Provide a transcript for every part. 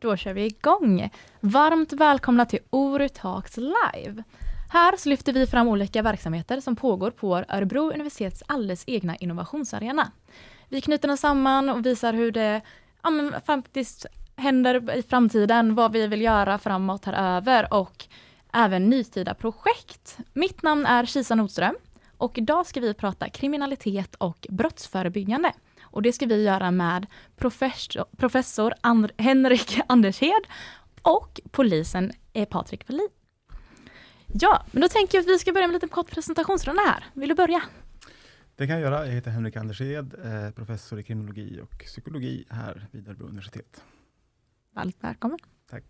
Då kör vi igång! Varmt välkomna till Oru Talks Live! Här så lyfter vi fram olika verksamheter som pågår på Örebro universitets alldeles egna innovationsarena. Vi knyter dem samman och visar hur det ja, men, faktiskt händer i framtiden, vad vi vill göra framåt här över och även nytida projekt. Mitt namn är Kisa Nordström och idag ska vi prata kriminalitet och brottsförebyggande. Och det ska vi göra med professor, professor And Henrik Andershed och polisen är Patrik Wallin. Ja, men då tänker jag att vi ska börja med en liten kort presentationsrunda här. Vill du börja? Det kan jag göra. Jag heter Henrik Andershed, eh, professor i kriminologi och psykologi här vid Örebro universitet. Varmt välkommen. Tack.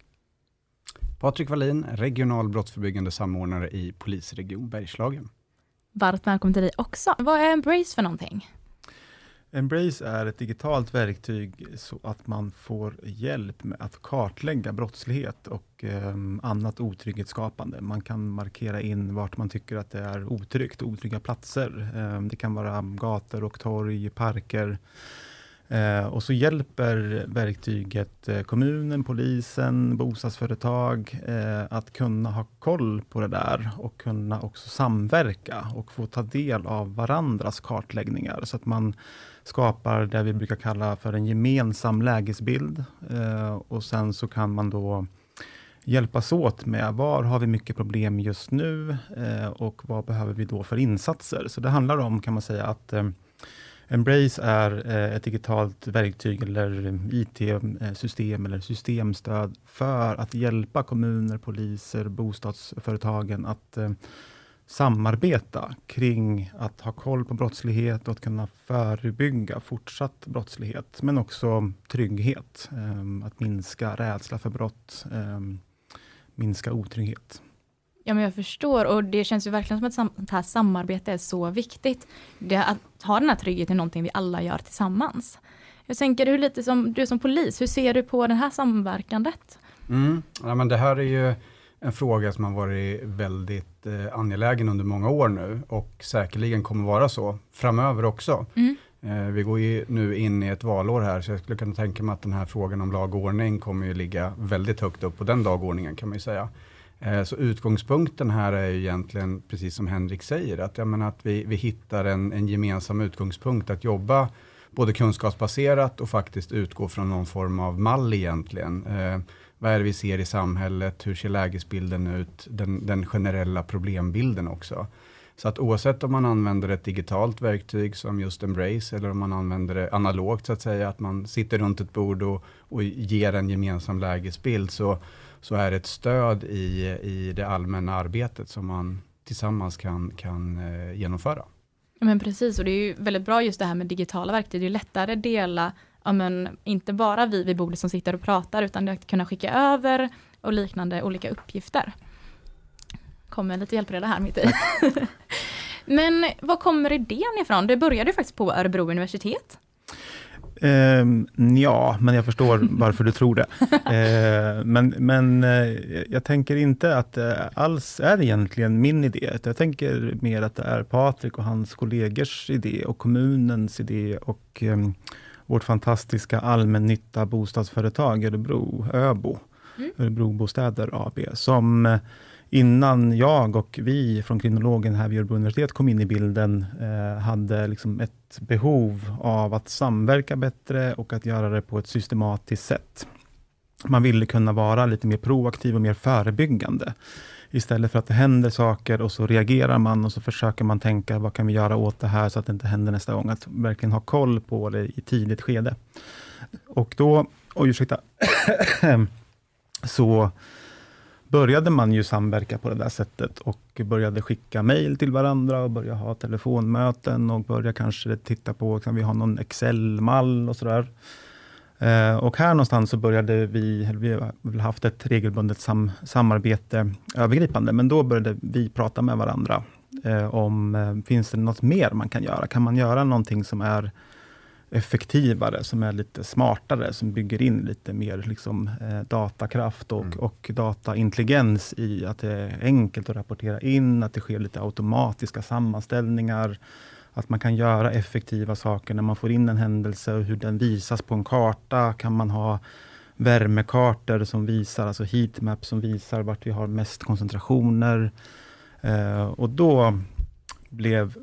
Patrik Wallin, regional brottsförebyggande samordnare i polisregion Bergslagen. Varmt välkommen till dig också. Vad är Embrace för någonting? Embrace är ett digitalt verktyg så att man får hjälp med att kartlägga brottslighet och eh, annat otrygghetsskapande. Man kan markera in vart man tycker att det är otryggt, otrygga platser. Eh, det kan vara gator och torg, parker. Eh, och så hjälper verktyget eh, kommunen, polisen, bostadsföretag eh, att kunna ha koll på det där och kunna också samverka och få ta del av varandras kartläggningar så att man skapar det vi brukar kalla för en gemensam lägesbild. Eh, och sen så kan man då hjälpas åt med var har vi mycket problem just nu eh, och vad behöver vi då för insatser? Så det handlar om, kan man säga, att eh, Embrace är eh, ett digitalt verktyg eller IT-system eller systemstöd för att hjälpa kommuner, poliser, bostadsföretagen att eh, samarbeta kring att ha koll på brottslighet och att kunna förebygga fortsatt brottslighet, men också trygghet. Um, att minska rädsla för brott, um, minska otrygghet. Ja, men jag förstår och det känns ju verkligen som att sånt här samarbete är så viktigt. Det, att ha den här tryggheten är någonting vi alla gör tillsammans. Jag tänker, hur lite som, du som polis, hur ser du på det här samverkandet? Mm. Ja, men det här är ju en fråga som har varit väldigt eh, angelägen under många år nu och säkerligen kommer vara så framöver också. Mm. Eh, vi går ju nu in i ett valår här, så jag skulle kunna tänka mig att den här frågan om lag och ordning kommer ju ligga väldigt högt upp på den dagordningen kan man ju säga. Eh, så utgångspunkten här är ju egentligen, precis som Henrik säger, att, jag menar att vi, vi hittar en, en gemensam utgångspunkt att jobba både kunskapsbaserat och faktiskt utgå från någon form av mall egentligen. Vad är det vi ser i samhället? Hur ser lägesbilden ut? Den, den generella problembilden också. Så att oavsett om man använder ett digitalt verktyg som just Embrace eller om man använder det analogt så att säga, att man sitter runt ett bord och, och ger en gemensam lägesbild, så, så är det ett stöd i, i det allmänna arbetet som man tillsammans kan, kan eh, genomföra. Men precis, och det är ju väldigt bra just det här med digitala verktyg. Det är lättare att dela ja, men, inte bara vi vid bordet som sitter och pratar, utan att kunna skicka över och liknande olika uppgifter. Kommer lite hjälpreda här mitt i. men var kommer idén ifrån? Det började ju faktiskt på Örebro universitet. Um, ja, men jag förstår varför du tror det. Uh, men men uh, jag tänker inte att det alls är egentligen min idé. Jag tänker mer att det är Patrik och hans kollegors idé och kommunens idé och um, vårt fantastiska allmännytta bostadsföretag Örebro, ÖBO, mm. Örebro Bostäder AB, som eh, innan jag och vi från kriminologen här vid Örebro universitet kom in i bilden, eh, hade liksom ett behov av att samverka bättre och att göra det på ett systematiskt sätt. Man ville kunna vara lite mer proaktiv och mer förebyggande. Istället för att det händer saker och så reagerar man och så försöker man tänka, vad kan vi göra åt det här så att det inte händer nästa gång? Att verkligen ha koll på det i tidigt skede. Och då, oj ursäkta, så började man ju samverka på det där sättet och började skicka mejl till varandra och börja ha telefonmöten och börja kanske titta på, kan vi ha någon Excel-mall och sådär. Eh, och här någonstans så började vi, vi har haft ett regelbundet sam, samarbete övergripande, men då började vi prata med varandra eh, om, eh, finns det något mer man kan göra? Kan man göra någonting som är effektivare, som är lite smartare, som bygger in lite mer liksom, eh, datakraft och, mm. och dataintelligens i att det är enkelt att rapportera in, att det sker lite automatiska sammanställningar, att man kan göra effektiva saker när man får in en händelse och hur den visas på en karta. Kan man ha värmekartor som visar, alltså heatmaps, som visar vart vi har mest koncentrationer. Eh, och då blev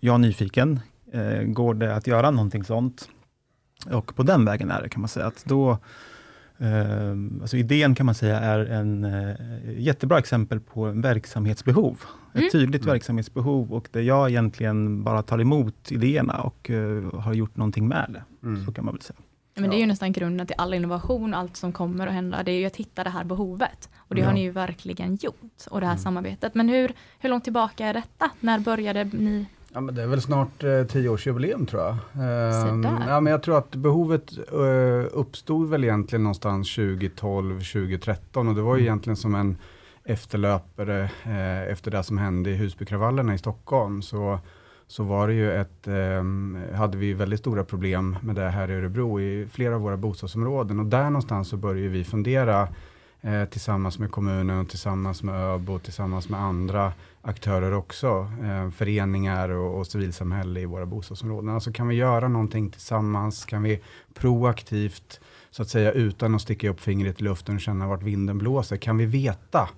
jag nyfiken. Eh, går det att göra någonting sånt? Och på den vägen är det kan man säga att då eh, alltså idén kan man säga är en eh, jättebra exempel på en verksamhetsbehov. Mm. Ett tydligt verksamhetsbehov och där jag egentligen bara tar emot idéerna och eh, har gjort någonting med det. Mm. Så kan man väl säga. Men det är ju nästan grunden till all innovation, allt som kommer att hända. Det är ju att hitta det här behovet. Och det har Ja. ni ju verkligen gjort. Och det här Mm. samarbetet. Men hur, hur långt tillbaka är detta? När började ni? Ja, men det är väl snart eh, tioårsjubileum tror jag. Ehm, där. ja, men jag tror att behovet eh, uppstod väl egentligen någonstans 2012, 2013 och det var ju Mm. egentligen som en efterlöpare eh, efter det som hände i Husbykravallerna i Stockholm. Så, så var det ju ett, eh, hade vi väldigt stora problem med det här i Örebro i flera av våra bostadsområden och där någonstans så började vi fundera eh, tillsammans med kommunen och tillsammans med ÖBO och tillsammans med andra aktörer också, eh, föreningar och, och civilsamhälle i våra bostadsområden. Alltså kan vi göra någonting tillsammans? Kan vi proaktivt, så att säga utan att sticka upp fingret i luften och känna vart vinden blåser, kan vi veta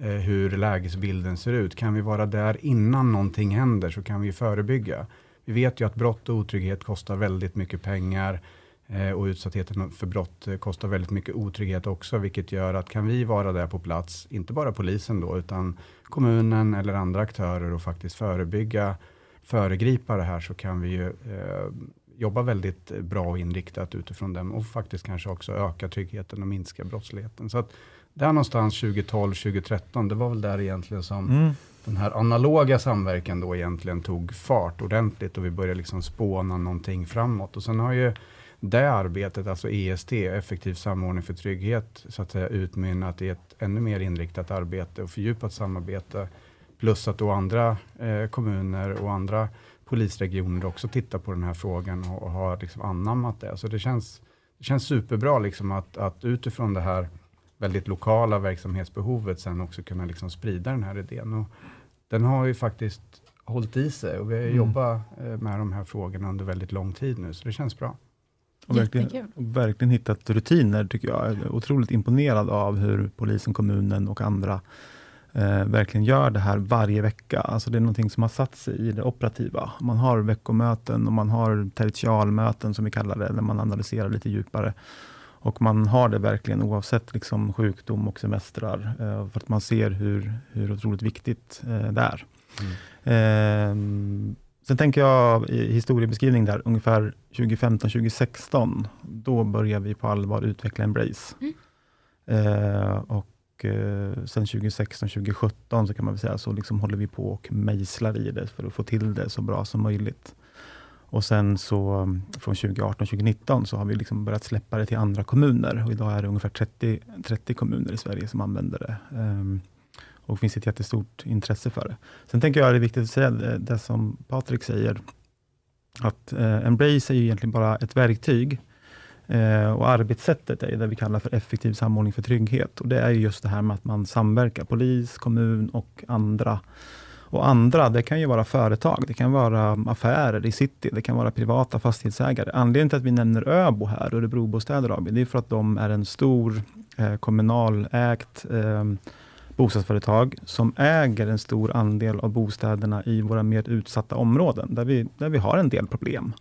Eh, hur lägesbilden ser ut? Kan vi vara där innan någonting händer så kan vi förebygga. Vi vet ju att brott och otrygghet kostar väldigt mycket pengar eh, och utsattheten för brott eh, kostar väldigt mycket otrygghet också, vilket gör att kan vi vara där på plats, inte bara polisen då, utan kommunen eller andra aktörer och faktiskt förebygga, föregripa det här så kan vi ju eh, jobba väldigt bra och inriktat utifrån dem och faktiskt kanske också öka tryggheten och minska brottsligheten. Så att där någonstans 2012, 2013, det var väl där egentligen som Mm. den här analoga samverkan då egentligen tog fart ordentligt och vi började liksom spåna någonting framåt. Och sen har ju det arbetet, alltså EST, effektiv samordning för trygghet, så att säga utmynnat i ett ännu mer inriktat arbete och fördjupat samarbete. Plus att då andra eh, kommuner och andra polisregioner också tittar på den här frågan och, och har liksom anammat det. Så det känns, det känns superbra liksom att, att utifrån det här väldigt lokala verksamhetsbehovet sen också kunna liksom sprida den här idén. Och den har ju faktiskt hållit i sig och vi har Mm. jobbat eh, med de här frågorna under väldigt lång tid nu, så det känns bra. Och verkligen, och verkligen hittat rutiner tycker jag. Jag är otroligt imponerad av hur polisen, kommunen och andra eh, verkligen gör det här varje vecka. Alltså det är någonting som har satt sig i det operativa. Man har veckomöten och man har territorialmöten som vi kallar det, där man analyserar lite djupare. Och man har det verkligen oavsett liksom sjukdom och semestrar, eh, för att man ser hur, hur otroligt viktigt eh, det är. Ehm, sen tänker jag i historiebeskrivning där, ungefär 2015-2016, då började vi på allvar utveckla Embrace. Mm. Eh, och eh, sen 2016-2017 så kan man väl säga, så liksom håller vi på och mejslar i det för att få till det så bra som möjligt. Och sen så mm, från 2018-2019 så har vi liksom börjat släppa det till andra kommuner och idag är det ungefär 30, 30 kommuner i Sverige som använder det. Um, och det finns ett jättestort intresse för det. Sen tänker jag att det är viktigt att säga det, det som Patrik säger, att eh, Embrace är ju egentligen bara ett verktyg eh, och arbetssättet är det vi kallar för effektiv samordning för trygghet. Och Det är ju just det här med att man samverkar, polis, kommun och andra. Och andra, det kan ju vara företag, det kan vara affärer i city, det kan vara privata fastighetsägare. Anledningen till att vi nämner Öbo här, Örebro Bostäder AB, det är för att de är en stor eh, kommunalägt eh, bostadsföretag som äger en stor andel av bostäderna i våra mer utsatta områden, där vi, där vi har en del problem.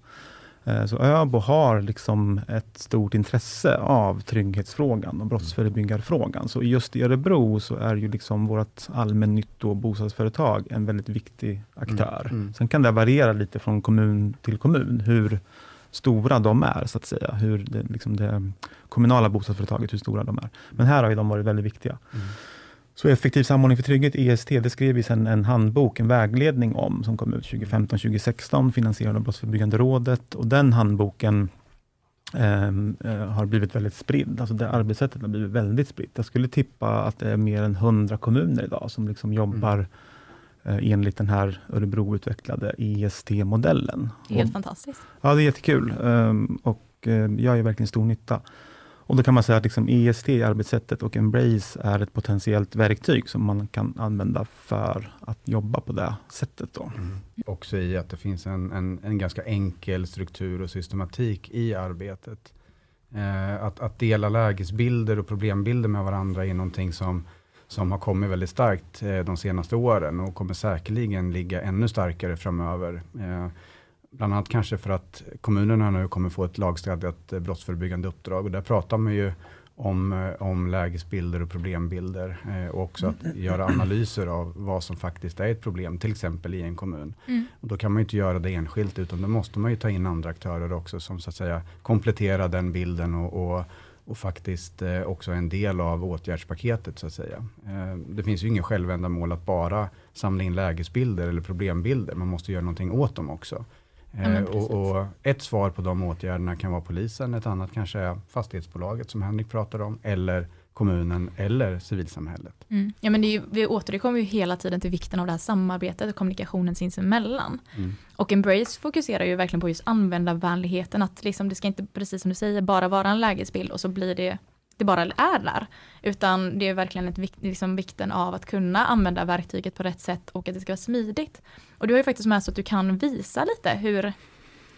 Eh, Så ÖBO har liksom ett stort intresse av trygghetsfrågan och brottsförebyggarfrågan. Så just i Örebro så är ju liksom vårt allmännytto och bostadsföretag en väldigt viktig aktör. Mm, mm. Sen kan det variera lite från kommun till kommun, hur stora de är, så att säga. Hur det, liksom det kommunala bostadsföretaget, hur stora de är. Men här har ju de varit väldigt viktiga. Mm. Så effektiv samordning för trygghet, EST, det skrev vi sedan en handbok, en vägledning om, som kom ut 2015-2016, finansierad av Brottsförebyggande rådet. Och den handboken ehm, eh, har blivit väldigt spridd. Alltså det arbetssättet har blivit väldigt spritt. Jag skulle tippa att det är mer än 100 kommuner idag som liksom jobbar eh, enligt den här Örebro-utvecklade EST-modellen. Helt Och- fantastiskt. Ja, det är jättekul um, och uh, jag gör verkligen stor nytta. Och då kan man säga att liksom EST, arbetssättet och Embrace är ett potentiellt verktyg som man kan använda för att jobba på det sättet. Då. Mm. Också i att det finns en, en, en ganska enkel struktur och systematik i arbetet. Eh, att, att dela lägesbilder och problembilder med varandra är någonting som, som har kommit väldigt starkt eh, de senaste åren och kommer säkerligen ligga ännu starkare framöver. Eh, bland annat kanske för att kommunerna nu kommer få ett lagstadgat eh, brottsförebyggande uppdrag och där pratar man ju om, eh, om lägesbilder och problembilder eh, och också att göra analyser av vad som faktiskt är ett problem, till exempel i en kommun. Mm. Och då kan man inte göra det enskilt, utan då måste man ju ta in andra aktörer också som så att säga kompletterar den bilden och, och, och faktiskt eh, också en del av åtgärdspaketet så att säga. Eh, det finns ju ingen självändamål att bara samla in lägesbilder eller problembilder, man måste göra någonting åt dem också. Eh, och, och, ett svar på de åtgärderna kan vara polisen, ett annat kanske är fastighetsbolaget som Henrik pratade om, eller kommunen eller civilsamhället. Mm. Ja, men ju, vi återkommer ju hela tiden till vikten av det här samarbetet och kommunikationen sinsemellan. Mm. Och Embrace fokuserar ju verkligen på just användarvänligheten, att liksom det ska inte, precis som du säger, bara vara en lägesbild och så blir det det bara är där. Utan det är verkligen ett, liksom vikten av att kunna använda verktyget på rätt sätt och att det ska vara smidigt. Och du har ju faktiskt med så att du kan visa lite hur,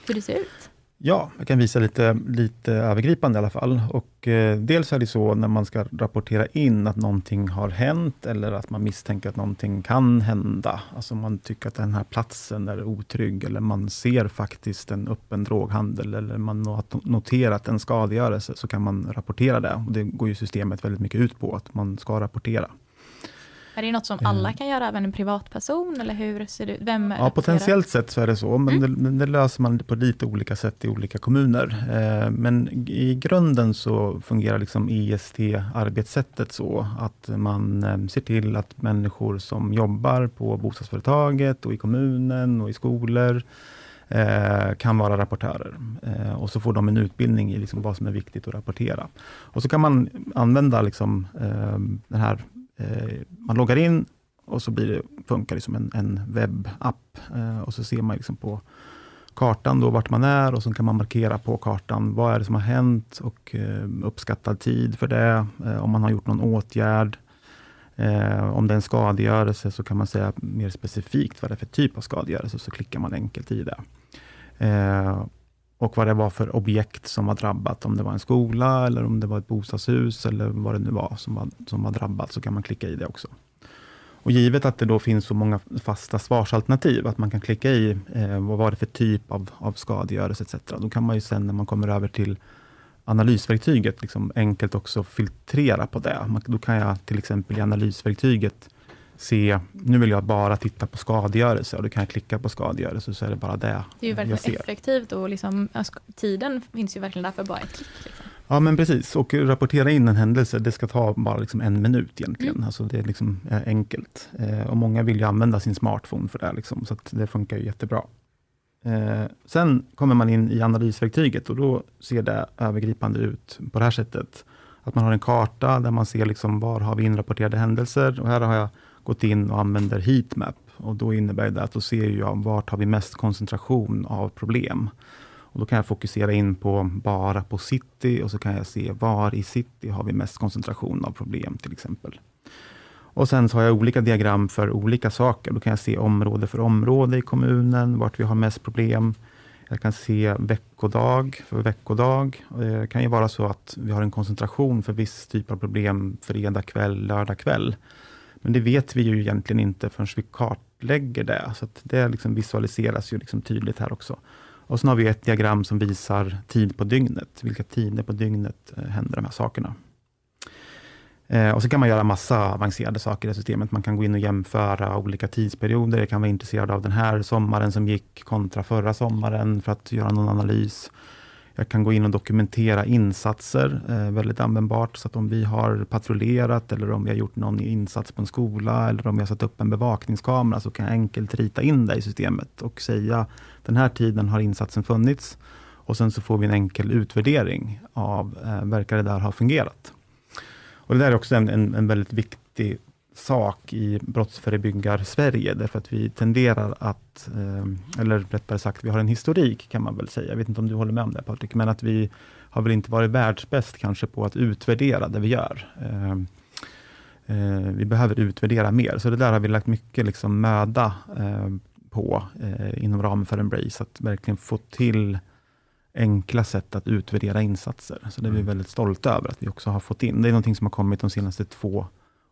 hur det ser ut. Ja, jag kan visa lite, lite övergripande i alla fall. Och, eh, dels är det så när man ska rapportera in att någonting har hänt eller att man misstänker att någonting kan hända. Alltså man tycker att den här platsen är otrygg eller man ser faktiskt en öppen droghandel eller man har noterat en skadegörelse så kan man rapportera det. Och det går ju systemet väldigt mycket ut på, att man ska rapportera. Är det något som alla kan göra, även en privatperson? Eller hur ser det ut? Vem ja, potentiellt sett så är det så, men, mm. det, det, löser man på lite olika sätt i olika kommuner. Eh, men i grunden så fungerar liksom EST-arbetssättet så, att man eh, ser till att människor som jobbar på bostadsföretaget och i kommunen och i skolor, eh, kan vara rapportörer. Eh, och så får de en utbildning i liksom vad som är viktigt att rapportera. Och så kan man använda liksom, eh, den här Eh, Eh, man loggar in och så blir det, funkar det som en, en webbapp. Eh, och så ser man liksom på kartan då vart man är och så kan man markera på kartan vad är det som har hänt och eh, uppskattad tid för det, eh, om man har gjort någon åtgärd. Eh, om det är en skadegörelse så kan man säga mer specifikt vad det är för typ av skadegörelse, så klickar man enkelt i det och vad det var för objekt som var drabbat. Om det var en skola eller om det var ett bostadshus eller vad det nu var som var, som var drabbat, så kan man klicka i det också. Och givet att det då finns så många fasta svarsalternativ, att man kan klicka i eh, vad var det för typ av, av skadegörelse etc. Då kan man ju sen när man kommer över till analysverktyget liksom enkelt också filtrera på det. Man, då kan jag till exempel i analysverktyget se, nu vill jag bara titta på skadegörelse och då kan jag klicka på skadegörelse så är det bara det Det är ju verkligen effektivt och liksom, tiden finns ju verkligen där för bara ett klick. Liksom. Ja men precis, och rapportera in en händelse, det ska ta bara liksom en minut egentligen. Mm. Alltså det är liksom enkelt. Eh, och många vill ju använda sin smartphone för det, liksom, så det funkar ju jättebra. Eh, sen kommer man in i analysverktyget och då ser det övergripande ut på det här sättet. Att man har en karta där man ser liksom var har vi inrapporterade händelser och här har jag gått in och använder heatmap. Och då innebär det att då ser jag vart har vi mest koncentration av problem. Och då kan jag fokusera in på bara på city och så kan jag se var i city har vi mest koncentration av problem till exempel. Och Sen så har jag olika diagram för olika saker. Då kan jag se område för område i kommunen, vart vi har mest problem. Jag kan se veckodag för veckodag. Det kan ju vara så att vi har en koncentration för viss typ av problem fredag kväll, lördag kväll. Men det vet vi ju egentligen inte förrän vi kartlägger det. Så det liksom visualiseras ju liksom tydligt här också. Och sen har vi ett diagram som visar tid på dygnet. Vilka tider på dygnet eh, händer de här sakerna. Eh, och så kan man göra massa avancerade saker i systemet. Man kan gå in och jämföra olika tidsperioder. Jag kan vara intresserad av den här sommaren som gick kontra förra sommaren för att göra någon analys. Jag kan gå in och dokumentera insatser, eh, väldigt användbart. Så att om vi har patrullerat eller om vi har gjort någon insats på en skola eller om vi har satt upp en bevakningskamera så kan jag enkelt rita in det i systemet och säga den här tiden har insatsen funnits. Och sen så får vi en enkel utvärdering av, eh, verkar det där ha fungerat? Och Det där är också en, en, en väldigt viktig sak i brottsförebyggar-Sverige, därför att vi tenderar att, eh, eller rättare sagt, vi har en historik kan man väl säga. Jag vet inte om du håller med om det Patrik, men att vi har väl inte varit världsbäst kanske på att utvärdera det vi gör. Eh, eh, vi behöver utvärdera mer, så det där har vi lagt mycket liksom möda på inom ramen för Embrace, att verkligen få till enkla sätt att utvärdera insatser. Så det är vi mm. väldigt stolta över att vi också har fått in. Det är någonting som har kommit de senaste två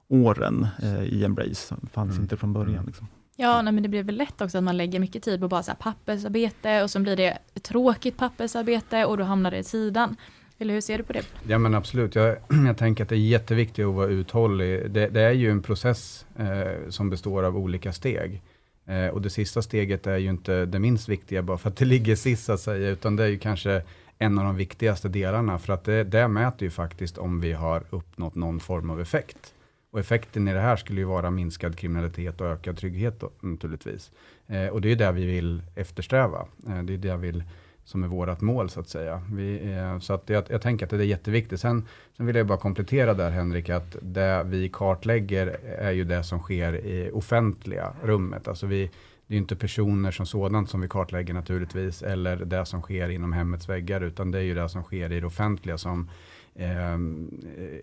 åren eh, i Embrace. Fanns mm. inte från början. Mm. Liksom. Ja, nej, men det blir väl lätt också att man lägger mycket tid på bara så pappersarbete och så blir det tråkigt pappersarbete och då hamnar det i sidan. Eller hur ser du på det? Ja men absolut, jag, jag tänker att det är jätteviktigt att vara uthållig. Det, det är ju en process eh, som består av olika steg. Eh, och det sista steget är ju inte det minst viktiga bara för att det ligger sist så att säga, utan det är ju kanske en av de viktigaste delarna, för att det, det mäter ju faktiskt om vi har uppnått någon form av effekt. Och effekten i det här skulle ju vara minskad kriminalitet och ökad trygghet då, naturligtvis. Eh, och det är det vi vill eftersträva. Eh, det är det vi vill som är vårt mål så att säga. Vi, eh, så att jag, jag, tänker att det är jätteviktigt. Sen, sen vill jag bara komplettera där Henrik, att det vi kartlägger är ju det som sker i offentliga rummet. Alltså vi, det är inte personer som sådant som vi kartlägger naturligtvis, eller det som sker inom hemmets väggar, utan det är ju det som sker i det offentliga som eh,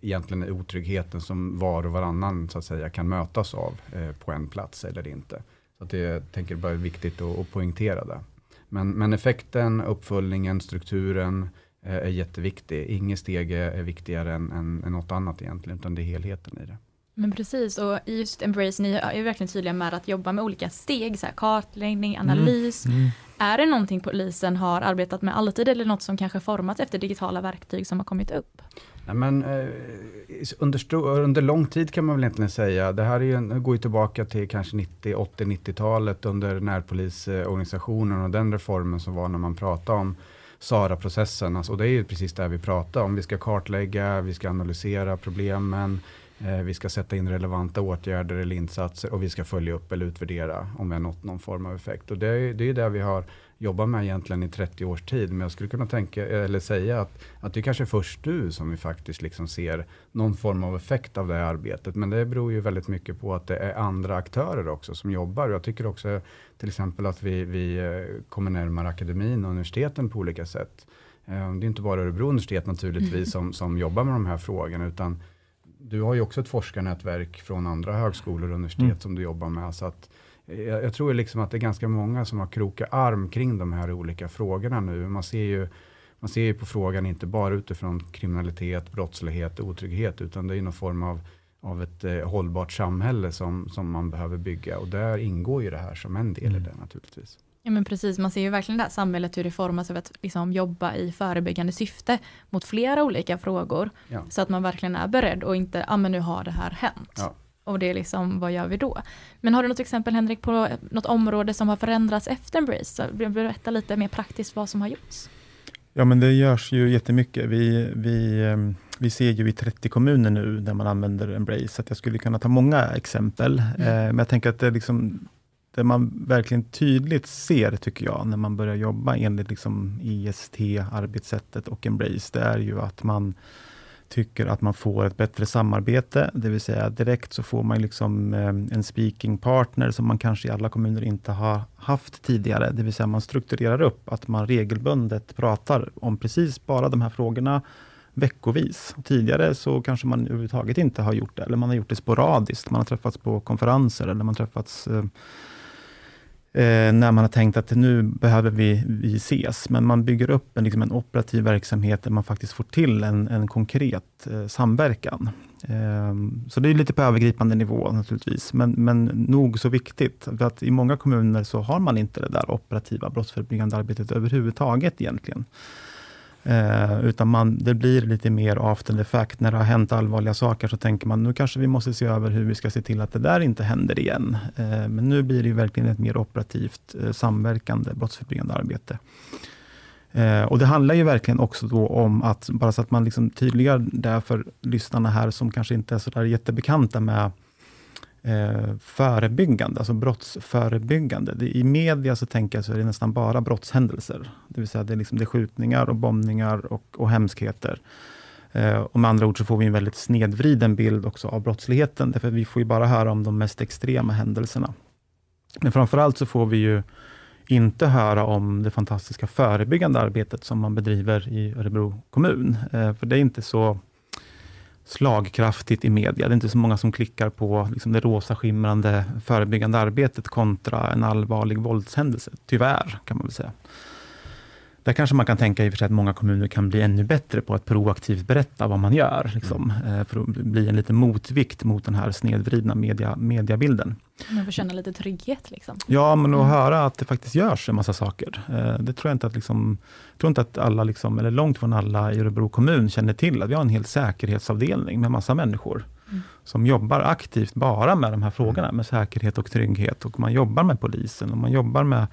egentligen otryggheten som var och varannan så att säga kan mötas av eh, på en plats eller inte. Så att det jag tänker bara är viktigt att, att poängtera det. Men, men effekten, uppföljningen, strukturen eh, är jätteviktig. Inget steg är viktigare än, än, än något annat egentligen, utan det är helheten i det. Men precis, och just Embrace, ni är verkligen tydliga med att jobba med olika steg, så här, kartläggning, analys. Mm. Mm. Är det någonting polisen har arbetat med alltid eller något som kanske formats efter digitala verktyg som har kommit upp? Nej, men, eh, under, under lång tid kan man väl egentligen säga. Det här är ju, går ju tillbaka till kanske 90, 80, 90-talet under närpolisorganisationen och den reformen som var när man pratade om SARA-processen. Alltså, och det är ju precis det vi pratar om. Vi ska kartlägga, vi ska analysera problemen, vi ska sätta in relevanta åtgärder eller insatser och vi ska följa upp eller utvärdera om vi har nått någon form av effekt. Och det är, det är det vi har jobbat med egentligen i 30 års tid. Men jag skulle kunna tänka, eller säga att, att det är kanske först nu som vi faktiskt liksom ser någon form av effekt av det här arbetet. Men det beror ju väldigt mycket på att det är andra aktörer också som jobbar. Jag tycker också till exempel att vi, vi eh, kommer närmare akademin och universiteten på olika sätt. Eh, det är inte bara Örebro universitet naturligtvis mm. som, som jobbar med de här frågorna, utan du har ju också ett forskarnätverk från andra högskolor och universitet mm. som du jobbar med. Så att jag, jag, tror liksom att det är ganska många som har krokat arm kring de här olika frågorna nu. Man ser ju, man ser ju på frågan inte bara utifrån kriminalitet, brottslighet och otrygghet, utan det är någon form av, av ett eh, hållbart samhälle som, som man behöver bygga. Och där ingår ju det här som en del mm. i det naturligtvis. Ja men precis, man ser ju verkligen det här samhället hur det formas av att liksom jobba i förebyggande syfte mot flera olika frågor. Ja. Så att man verkligen är beredd och inte, ja ah, men nu har det här hänt. Ja. Och det är liksom, vad gör vi då? Men har du något exempel Henrik på något område som har förändrats efter Embrace? Berätta lite mer praktiskt vad som har gjorts. Ja men det görs ju jättemycket. Vi, vi, ehm, vi ser ju i 30 kommuner nu där man använder Embrace, så jag skulle kunna ta många exempel. Mm. Eh, men jag tänker att det, liksom, det man verkligen tydligt ser, tycker jag, när man börjar jobba enligt liksom IST, arbetssättet och Embrace, det är ju att man tycker att man får ett bättre samarbete, det vill säga direkt så får man liksom eh, en speaking partner som man kanske i alla kommuner inte har haft tidigare, det vill säga man strukturerar upp att man regelbundet pratar om precis bara de här frågorna veckovis. Tidigare så kanske man överhuvudtaget inte har gjort det, eller man har gjort det sporadiskt. Man har träffats på konferenser eller man har träffats eh, Eh, när man har tänkt att nu behöver vi, vi ses. Men man bygger upp en, liksom en operativ verksamhet där man faktiskt får till en, en konkret eh, samverkan. Eh, så det är lite på övergripande nivå naturligtvis, men, men nog så viktigt. För att i många kommuner så har man inte det där operativa brottsförebyggande arbetet överhuvudtaget egentligen. Eh, utan man, det blir lite mer after the fact. När det har hänt allvarliga saker så tänker man, nu kanske vi måste se över hur vi ska se till att det där inte händer igen. Eh, men nu blir det verkligen ett mer operativt eh, samverkande brottsförebyggande arbete. Eh, och Det handlar ju verkligen också då om att, bara så att man liksom tydliggör det för lyssnarna här som kanske inte är så där jättebekanta med eh, förebyggande, alltså brottsförebyggande. Det, I media så tänker jag så är det nästan bara brottshändelser. Det vill säga det är, liksom, det är skjutningar och bombningar och, och hemskheter. Eh, och med andra ord så får vi en väldigt snedvriden bild också av brottsligheten, därför vi får ju bara höra om de mest extrema händelserna. Men framförallt så får vi ju inte höra om det fantastiska förebyggande arbetet som man bedriver i Örebro kommun. Eh, för det är inte så slagkraftigt i media. Det är inte så många som klickar på liksom det rosa skimrande förebyggande arbetet kontra en allvarlig våldshändelse. Tyvärr, kan man väl säga. där kanske man kan tänka i och för sig att många kommuner kan bli ännu bättre på att proaktivt berätta vad man gör, liksom, mm. Eh, för att bli en liten motvikt mot den här snedvridna media, mediabilden. Man får känna lite trygghet. Liksom. Ja, men att mm. höra att det faktiskt görs en massa saker. Eh, det tror jag inte att, liksom, tror inte att alla, liksom, eller långt från alla i Örebro kommun känner till, att vi har en hel säkerhetsavdelning med massa människor, mm. som jobbar aktivt bara med de här frågorna, med säkerhet och trygghet. Och man jobbar med polisen och man jobbar med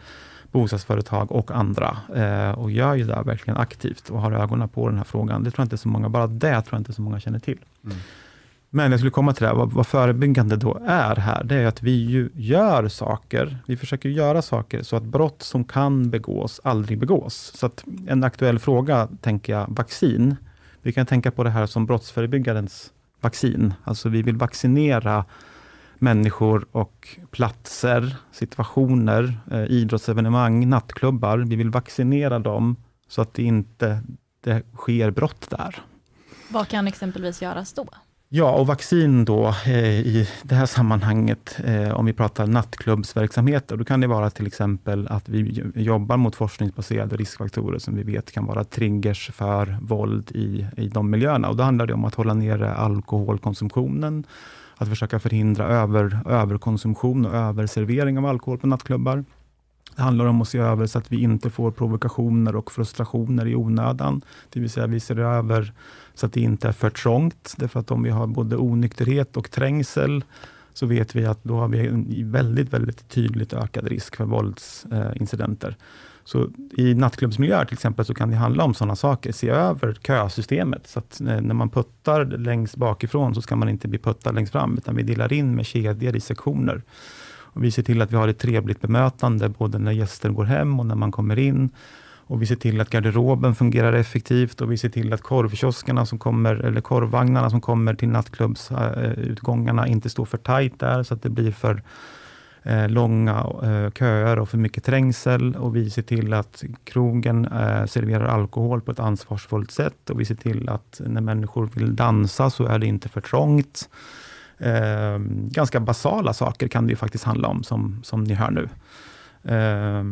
bostadsföretag och andra eh, och gör ju det verkligen aktivt och har ögonen på den här frågan. Det tror jag inte så många, bara det tror jag inte så många känner till. Mm. Men jag skulle komma till det, vad, vad förebyggande då är här, det är att vi ju gör saker, vi försöker göra saker så att brott som kan begås aldrig begås. Så att en aktuell fråga, tänker jag, vaccin. Vi kan tänka på det här som brottsförebyggarens vaccin. Alltså vi vill vaccinera människor och platser, situationer, eh, idrottsevenemang, nattklubbar. Vi vill vaccinera dem så att det inte det sker brott där. Vad kan exempelvis göras då? Ja, och vaccin då eh, i det här sammanhanget, eh, om vi pratar nattklubbsverksamheter, då kan det vara till exempel att vi jobbar mot forskningsbaserade riskfaktorer som vi vet kan vara triggers för våld i, i de miljöerna. Och då handlar det om att hålla nere alkoholkonsumtionen, att försöka förhindra över, överkonsumtion och överservering av alkohol på nattklubbar. Det handlar om att se över så att vi inte får provokationer och frustrationer i onödan. Det vill säga vi ser över så att det inte är för trångt. Därför att om vi har både onykterhet och trängsel, så vet vi att då har vi en väldigt, väldigt tydligt ökad risk för våldsincidenter. Så I nattklubbsmiljöer till exempel, så kan det handla om sådana saker. Se över kösystemet, så att eh, när man puttar längst bakifrån, så ska man inte bli puttad längst fram, utan vi delar in med kedjor i sektioner. Och vi ser till att vi har ett trevligt bemötande, både när gäster går hem och när man kommer in. Och vi ser till att garderoben fungerar effektivt och vi ser till att korvkioskarna som kommer, eller korvvagnarna som kommer till nattklubbsutgångarna inte står för tajt där, så att det blir för eh, långa eh, köer och för mycket trängsel. Och vi ser till att krogen eh, serverar alkohol på ett ansvarsfullt sätt. Och vi ser till att när människor vill dansa så är det inte för trångt. Eh, ganska basala saker kan det ju faktiskt handla om, som, som ni hör nu. Eh,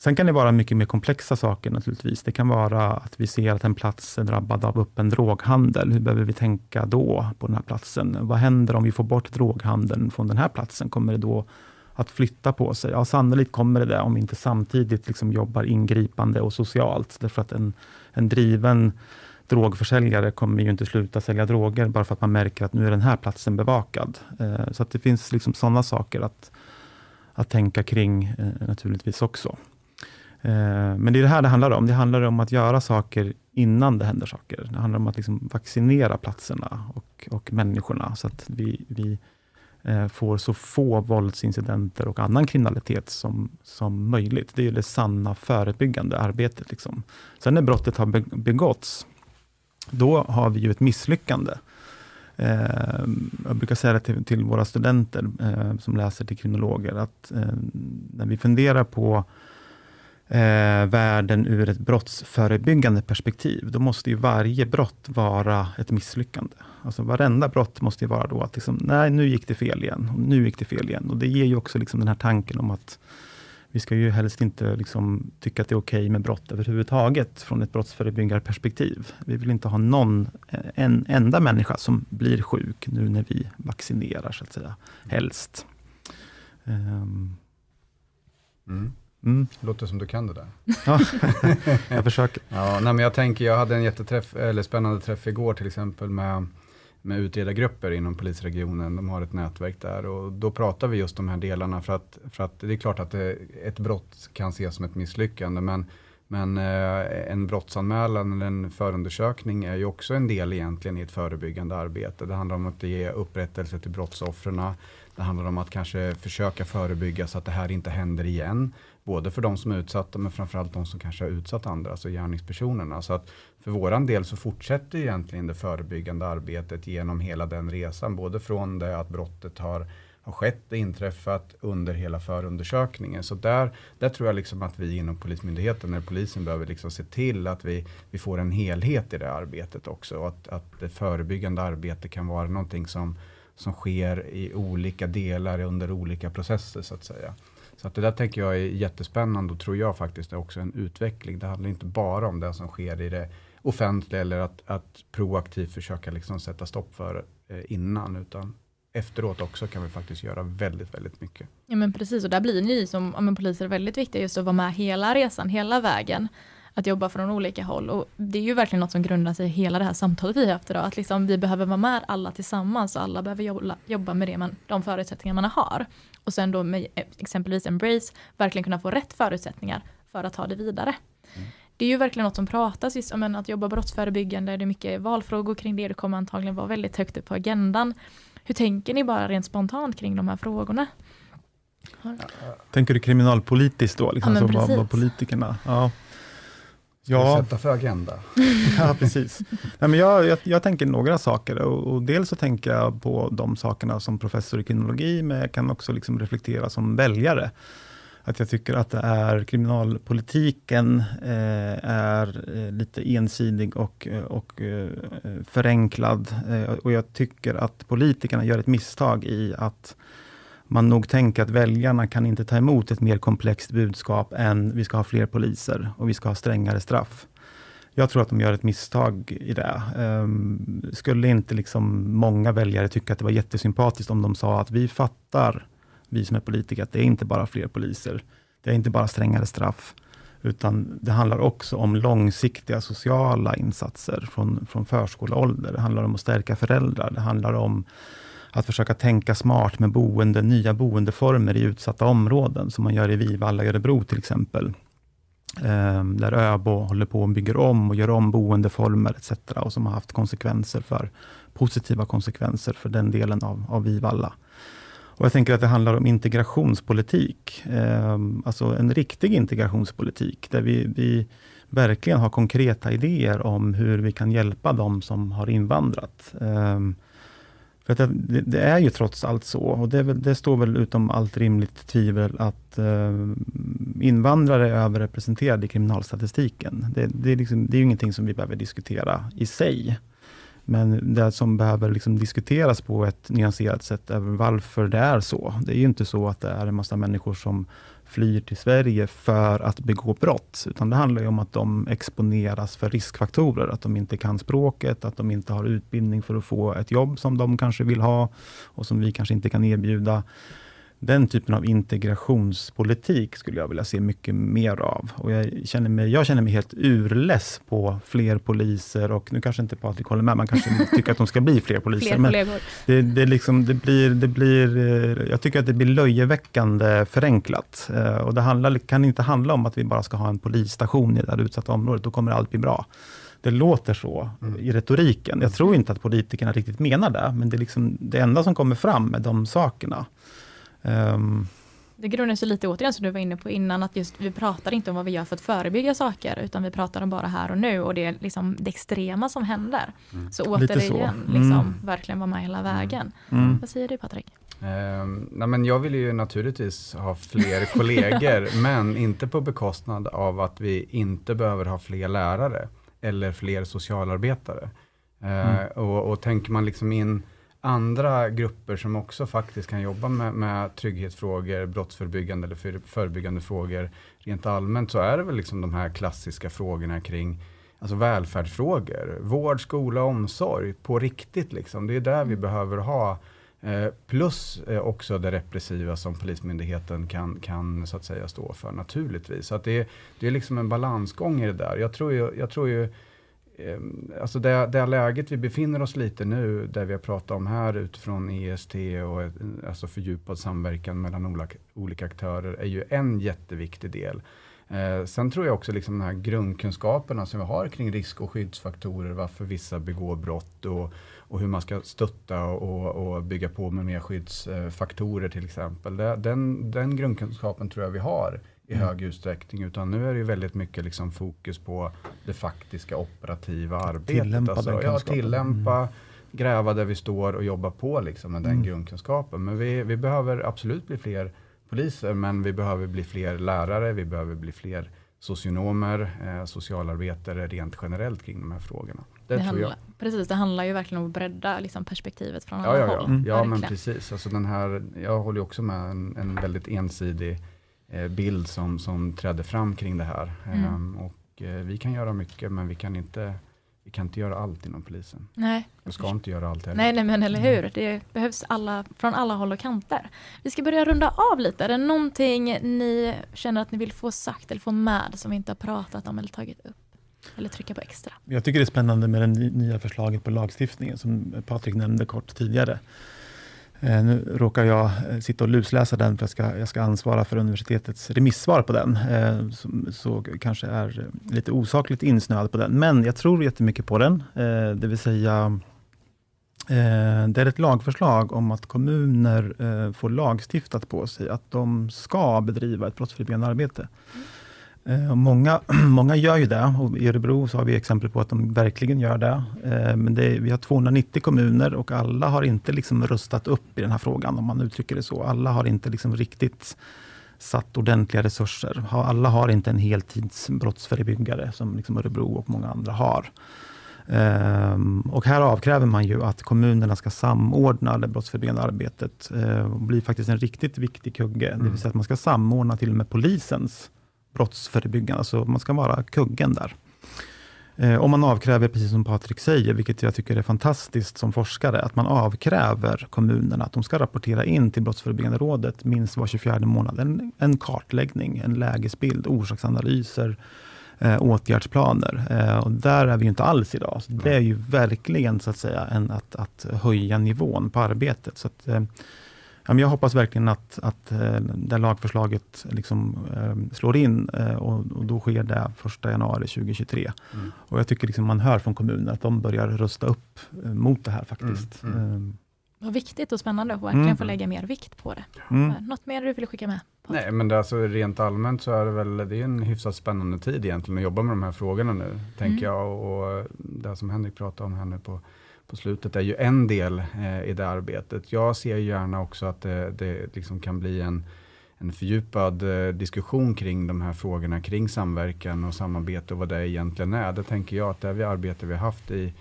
sen kan det vara mycket mer komplexa saker naturligtvis. Det kan vara att vi ser att en plats är drabbad av öppen droghandel. Hur behöver vi tänka då på den här platsen? Vad händer om vi får bort droghandeln från den här platsen? Kommer det då att flytta på sig? Ja, sannolikt kommer det det, om vi inte samtidigt liksom jobbar ingripande och socialt. Därför att en, en driven drogförsäljare kommer ju inte sluta sälja droger bara för att man märker att nu är den här platsen bevakad. Eh, så att det finns liksom sådana saker att, att tänka kring eh, naturligtvis också. Eh, men det är det här det handlar om. Det handlar om att göra saker innan det händer saker. Det handlar om att liksom vaccinera platserna och, och människorna, så att vi, vi eh, får så få våldsincidenter och annan kriminalitet som, som möjligt. Det är det sanna förebyggande arbetet. Liksom. Sen när brottet har begåtts, då har vi ju ett misslyckande. Eh, jag brukar säga det till, till våra studenter eh, som läser till kriminologer, att eh, när vi funderar på eh, världen ur ett brottsförebyggande perspektiv, då måste ju varje brott vara ett misslyckande. Alltså varenda brott måste ju vara då att, liksom, nej, nu gick det fel igen, och nu gick det fel igen. Och Det ger ju också liksom den här tanken om att vi ska ju helst inte liksom tycka att det är okej okay med brott överhuvudtaget, från ett brottsförebyggarperspektiv. Vi vill inte ha någon, en enda människa som blir sjuk nu när vi vaccinerar, så att säga. Helst. Um. Mm. Mm. Låter som du kan det där. Ja, jag försöker. Ja, nej, men jag tänker, jag hade en jätteträff, eller spännande träff igår till exempel med med utredargrupper inom polisregionen. De har ett nätverk där och då pratar vi just de här delarna för att, för att det är klart att det, ett brott kan ses som ett misslyckande men, men eh, en brottsanmälan eller en förundersökning är ju också en del egentligen i ett förebyggande arbete. Det handlar om att ge upprättelse till brottsoffren. Det handlar om att kanske försöka förebygga så att det här inte händer igen. Både för de som är utsatta men framförallt de som kanske har utsatt andra, alltså gärningspersonerna. Så att för våran del så fortsätter egentligen det förebyggande arbetet genom hela den resan. Både från det att brottet har, har skett och inträffat under hela förundersökningen. Så där, där tror jag liksom att vi inom Polismyndigheten, eller polisen behöver liksom se till att vi, vi får en helhet i det arbetet också. Och att, att det förebyggande arbetet kan vara någonting som, som sker i olika delar under olika processer så att säga. Så att det där tänker jag är jättespännande och tror jag faktiskt är också en utveckling. Det handlar inte bara om det som sker i det offentliga eller att, att proaktivt försöka liksom sätta stopp för eh, innan, utan efteråt också kan vi faktiskt göra väldigt, väldigt mycket. Ja men precis, och där blir ni som ja, poliser väldigt viktiga just att vara med hela resan, hela vägen. Att jobba från olika håll och det är ju verkligen något som grundar sig i hela det här samtalet vi har haft idag. Att liksom vi behöver vara med alla tillsammans och alla behöver jobba, jobba med det man, de förutsättningar man har. Och sen då med eh, exempelvis Embrace verkligen kunna få rätt förutsättningar för att ta det vidare. Mm. Det är ju verkligen något som pratas just om att jobba brottsförebyggande, det är mycket valfrågor kring det, det kommer antagligen vara väldigt högt upp på agendan. Hur tänker ni bara rent spontant kring de här frågorna? Tänker du kriminalpolitiskt då? Liksom, ja, så vad, vad politikerna? Ja. Ja. Sätta för agenda. ja, precis. Nej, men jag, jag, jag, tänker några saker. Och, och, dels så tänker jag på de sakerna som professor i kriminologi, men jag kan också liksom reflektera som väljare. Att jag tycker att det är kriminalpolitiken eh, är eh, lite ensidig och, och eh, förenklad. Eh, och jag tycker att politikerna gör ett misstag i att man nog tänker att väljarna kan inte ta emot ett mer komplext budskap än vi ska ha fler poliser och vi ska ha strängare straff. Jag tror att de gör ett misstag i det. Um, skulle inte liksom många väljare tycka att det var jättesympatiskt om de sa att vi fattar, vi som är politiker, att det är inte bara fler poliser. Det är inte bara strängare straff, utan det handlar också om långsiktiga sociala insatser från, från förskoleålder. Det handlar om att stärka föräldrar. Det handlar om att försöka tänka smart med boende, nya boendeformer i utsatta områden, som man gör i Vivalla i Örebro till exempel. Eh, där Öbo håller på och bygger om och gör om boendeformer etc. och som har haft konsekvenser för, positiva konsekvenser för den delen av, av Vivalla. Och jag tänker att det handlar om integrationspolitik, eh, alltså en riktig integrationspolitik, där vi, vi verkligen har konkreta idéer om hur vi kan hjälpa de som har invandrat. Eh, för det, det, är ju trots allt så, och det, det, står väl utom allt rimligt tvivel, att eh, invandrare är överrepresenterade i kriminalstatistiken. Det, det, är liksom, det är ju ingenting som vi behöver diskutera i sig. Men det som behöver liksom diskuteras på ett nyanserat sätt är varför det är så. Det är ju inte så att det är en massa människor som flyr till Sverige för att begå brott, utan det handlar om att de exponeras för riskfaktorer, att de inte kan språket, att de inte har utbildning för att få ett jobb som de kanske vill ha och som vi kanske inte kan erbjuda. Den typen av integrationspolitik skulle jag vilja se mycket mer av. Och jag, känner mig, jag känner mig helt urless på fler poliser och nu kanske inte Patrik håller med, man kanske tycker att de ska bli fler poliser. Fler men det, det, liksom, det, blir, det blir, eh, jag tycker att det blir löjeväckande förenklat. Eh, och det handlar, kan inte handla om att vi bara ska ha en polisstation i det här utsatta området, då kommer allt bli bra. Det låter så mm. i retoriken. Jag tror inte att politikerna riktigt menar det, men det är liksom det enda som kommer fram med de sakerna. Um, det grundar sig lite återigen som du var inne på innan, att just vi pratar inte om vad vi gör för att förebygga saker, utan vi pratar om bara här och nu och det är liksom det extrema som händer. Mm. Så återigen, så. Mm. Liksom, verkligen vara med hela mm. vägen. Mm. Vad säger du Patrik? Um, nej men jag vill ju naturligtvis ha fler kollegor, men inte på bekostnad av att vi inte behöver ha fler lärare eller fler socialarbetare. Uh, och, och tänker man liksom in andra grupper som också faktiskt kan jobba med, med trygghetsfrågor, brottsförebyggande eller för, förebyggande frågor rent allmänt, så är det väl liksom de här klassiska frågorna kring alltså välfärdsfrågor, vård, skola, omsorg på riktigt. Liksom. Det är där vi behöver ha eh, Plus eh, också det repressiva som Polismyndigheten kan, kan så att säga stå för naturligtvis. Så att det, det är liksom en balansgång i det där. Jag tror ju, jag tror ju Ehm, alltså det, det läget vi befinner oss lite nu, där vi har pratat om här utifrån EST och eh, alltså fördjupad samverkan mellan olika, olika aktörer, är ju en jätteviktig del. Eh, sen tror jag också liksom de här grundkunskaperna som vi har kring risk och skyddsfaktorer, varför vissa begår brott och, och hur man ska stötta och, och bygga på med mer skyddsfaktorer till exempel. Det, den, den grundkunskapen tror jag vi har i mm. hög utsträckning, utan nu är det ju väldigt mycket liksom fokus på det faktiska operativa arbetet. Tillämpa alltså, den ja, tillämpa, mm. gräva där vi står och jobba på liksom med den mm. grundkunskapen. Men vi, vi behöver absolut bli fler poliser, men vi behöver bli fler lärare, vi behöver bli fler socionomer, eh, socialarbetare rent generellt kring de här frågorna. Det, det handlar, Precis, det handlar ju verkligen om att bredda liksom, perspektivet från alla ja, ja, håll. Mm. Ja, men precis. Alltså den här, jag håller också med en, en väldigt ensidig bild som, som trädde fram kring det här. Mm. Ehm, och eh, vi kan göra mycket men vi kan inte, vi kan inte göra allt inom polisen. Nej. Vi ska inte göra allt heller. Nej, nej, men eller hur. Det behövs alla, från alla håll och kanter. Vi ska börja runda av lite. Är det någonting ni känner att ni vill få sagt eller få med som vi inte har pratat om eller tagit upp? Eller trycka på extra? Jag tycker det är spännande med det nya förslaget på lagstiftningen som Patrik nämnde kort tidigare. Eh, nu råkar jag eh, sitta och lusläsa den för jag ska, jag ska ansvara för universitetets remissvar på den. Eh, så, så kanske är lite osakligt insnöad på den. Men jag tror jättemycket på den. Det vill säga det är ett lagförslag om att kommuner får lagstiftat på sig att de ska bedriva ett brottsförebyggande arbete. Mm många, många gör ju det och i Örebro så har vi exempel på att de verkligen gör det. Eh, men det är, vi har 290 kommuner och alla har inte liksom rustat upp i den här frågan, om man uttrycker det så. Alla har inte liksom riktigt satt ordentliga resurser. Alla har inte en heltidsbrottsförebyggare som liksom Örebro och många andra har. Ehm, och här avkräver man ju att kommunerna ska samordna det brottsförebyggande arbetet eh, och blir faktiskt en riktigt viktig kugge. Det vill säga att man ska samordna till och med polisens brottsförebyggande, alltså man ska vara kuggen där. Eh, och man avkräver, precis som Patrik säger, vilket jag tycker är fantastiskt som forskare, att man avkräver kommunerna att de ska rapportera in till Brottsförebyggande rådet minst var 24 månad. En, en kartläggning, en lägesbild, orsaksanalyser, eh, åtgärdsplaner. Eh, och där är vi inte alls idag. Så det är ju verkligen så att säga en, att, att höja nivån på arbetet. Så att, eh, men jag hoppas verkligen att, att eh, det lagförslaget liksom, eh, slår in eh, och, och då sker det 1 januari 2023. Mm. Och jag tycker liksom man hör från kommuner att de börjar rusta upp eh, mot det här faktiskt. Mm, mm. Eh, Vad viktigt och spännande att verkligen Mm. få lägga mer vikt på det. Mm. Något mer du vill skicka med? Patrik? Nej, men det är alltså, rent allmänt så är det väl det är en hyfsat spännande tid egentligen att jobba med de här frågorna nu, tänker Mm. jag. Och det som Henrik pratade om här nu på, på slutet är ju en del eh, i det arbetet. Jag ser gärna också att det, det liksom kan bli en, en fördjupad eh, diskussion kring de här frågorna, kring samverkan och samarbete och vad det egentligen är. Det tänker jag att det vi arbete vi har haft i,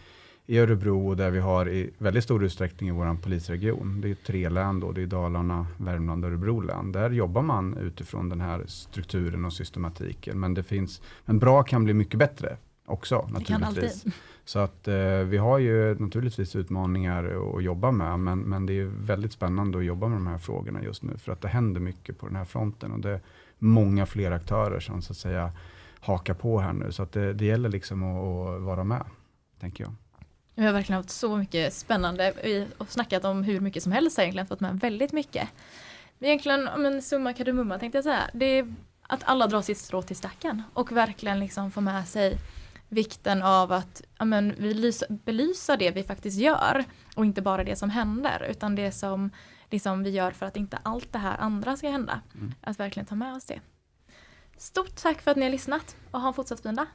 i Örebro och där vi har i väldigt stor utsträckning i vår polisregion. Det är tre län då, det är Dalarna, Värmland och Örebro län. Där jobbar man utifrån den här strukturen och systematiken. Men det finns, men bra kan bli mycket bättre också Det kan naturligtvis. Så att eh, vi har ju naturligtvis utmaningar att jobba med, men, men det är väldigt spännande att jobba med de här frågorna just nu, för att det händer mycket på den här fronten och det är många fler aktörer som så att säga hakar på här nu, så att det, det gäller liksom att, att vara med, tänker jag. Vi har verkligen haft så mycket spännande och snackat om hur mycket som helst egentligen, fått med väldigt mycket. Men egentligen, men summa kardemumma tänkte jag säga, det är att alla drar sitt strå till stacken och verkligen liksom får med sig vikten av att ja, men, vi lysa, belysa det vi faktiskt gör och inte bara det som händer utan det som liksom, vi gör för att inte allt det här andra ska hända. Mm. Att verkligen ta med oss det. Stort tack för att ni har lyssnat och ha en fortsatt fin dag.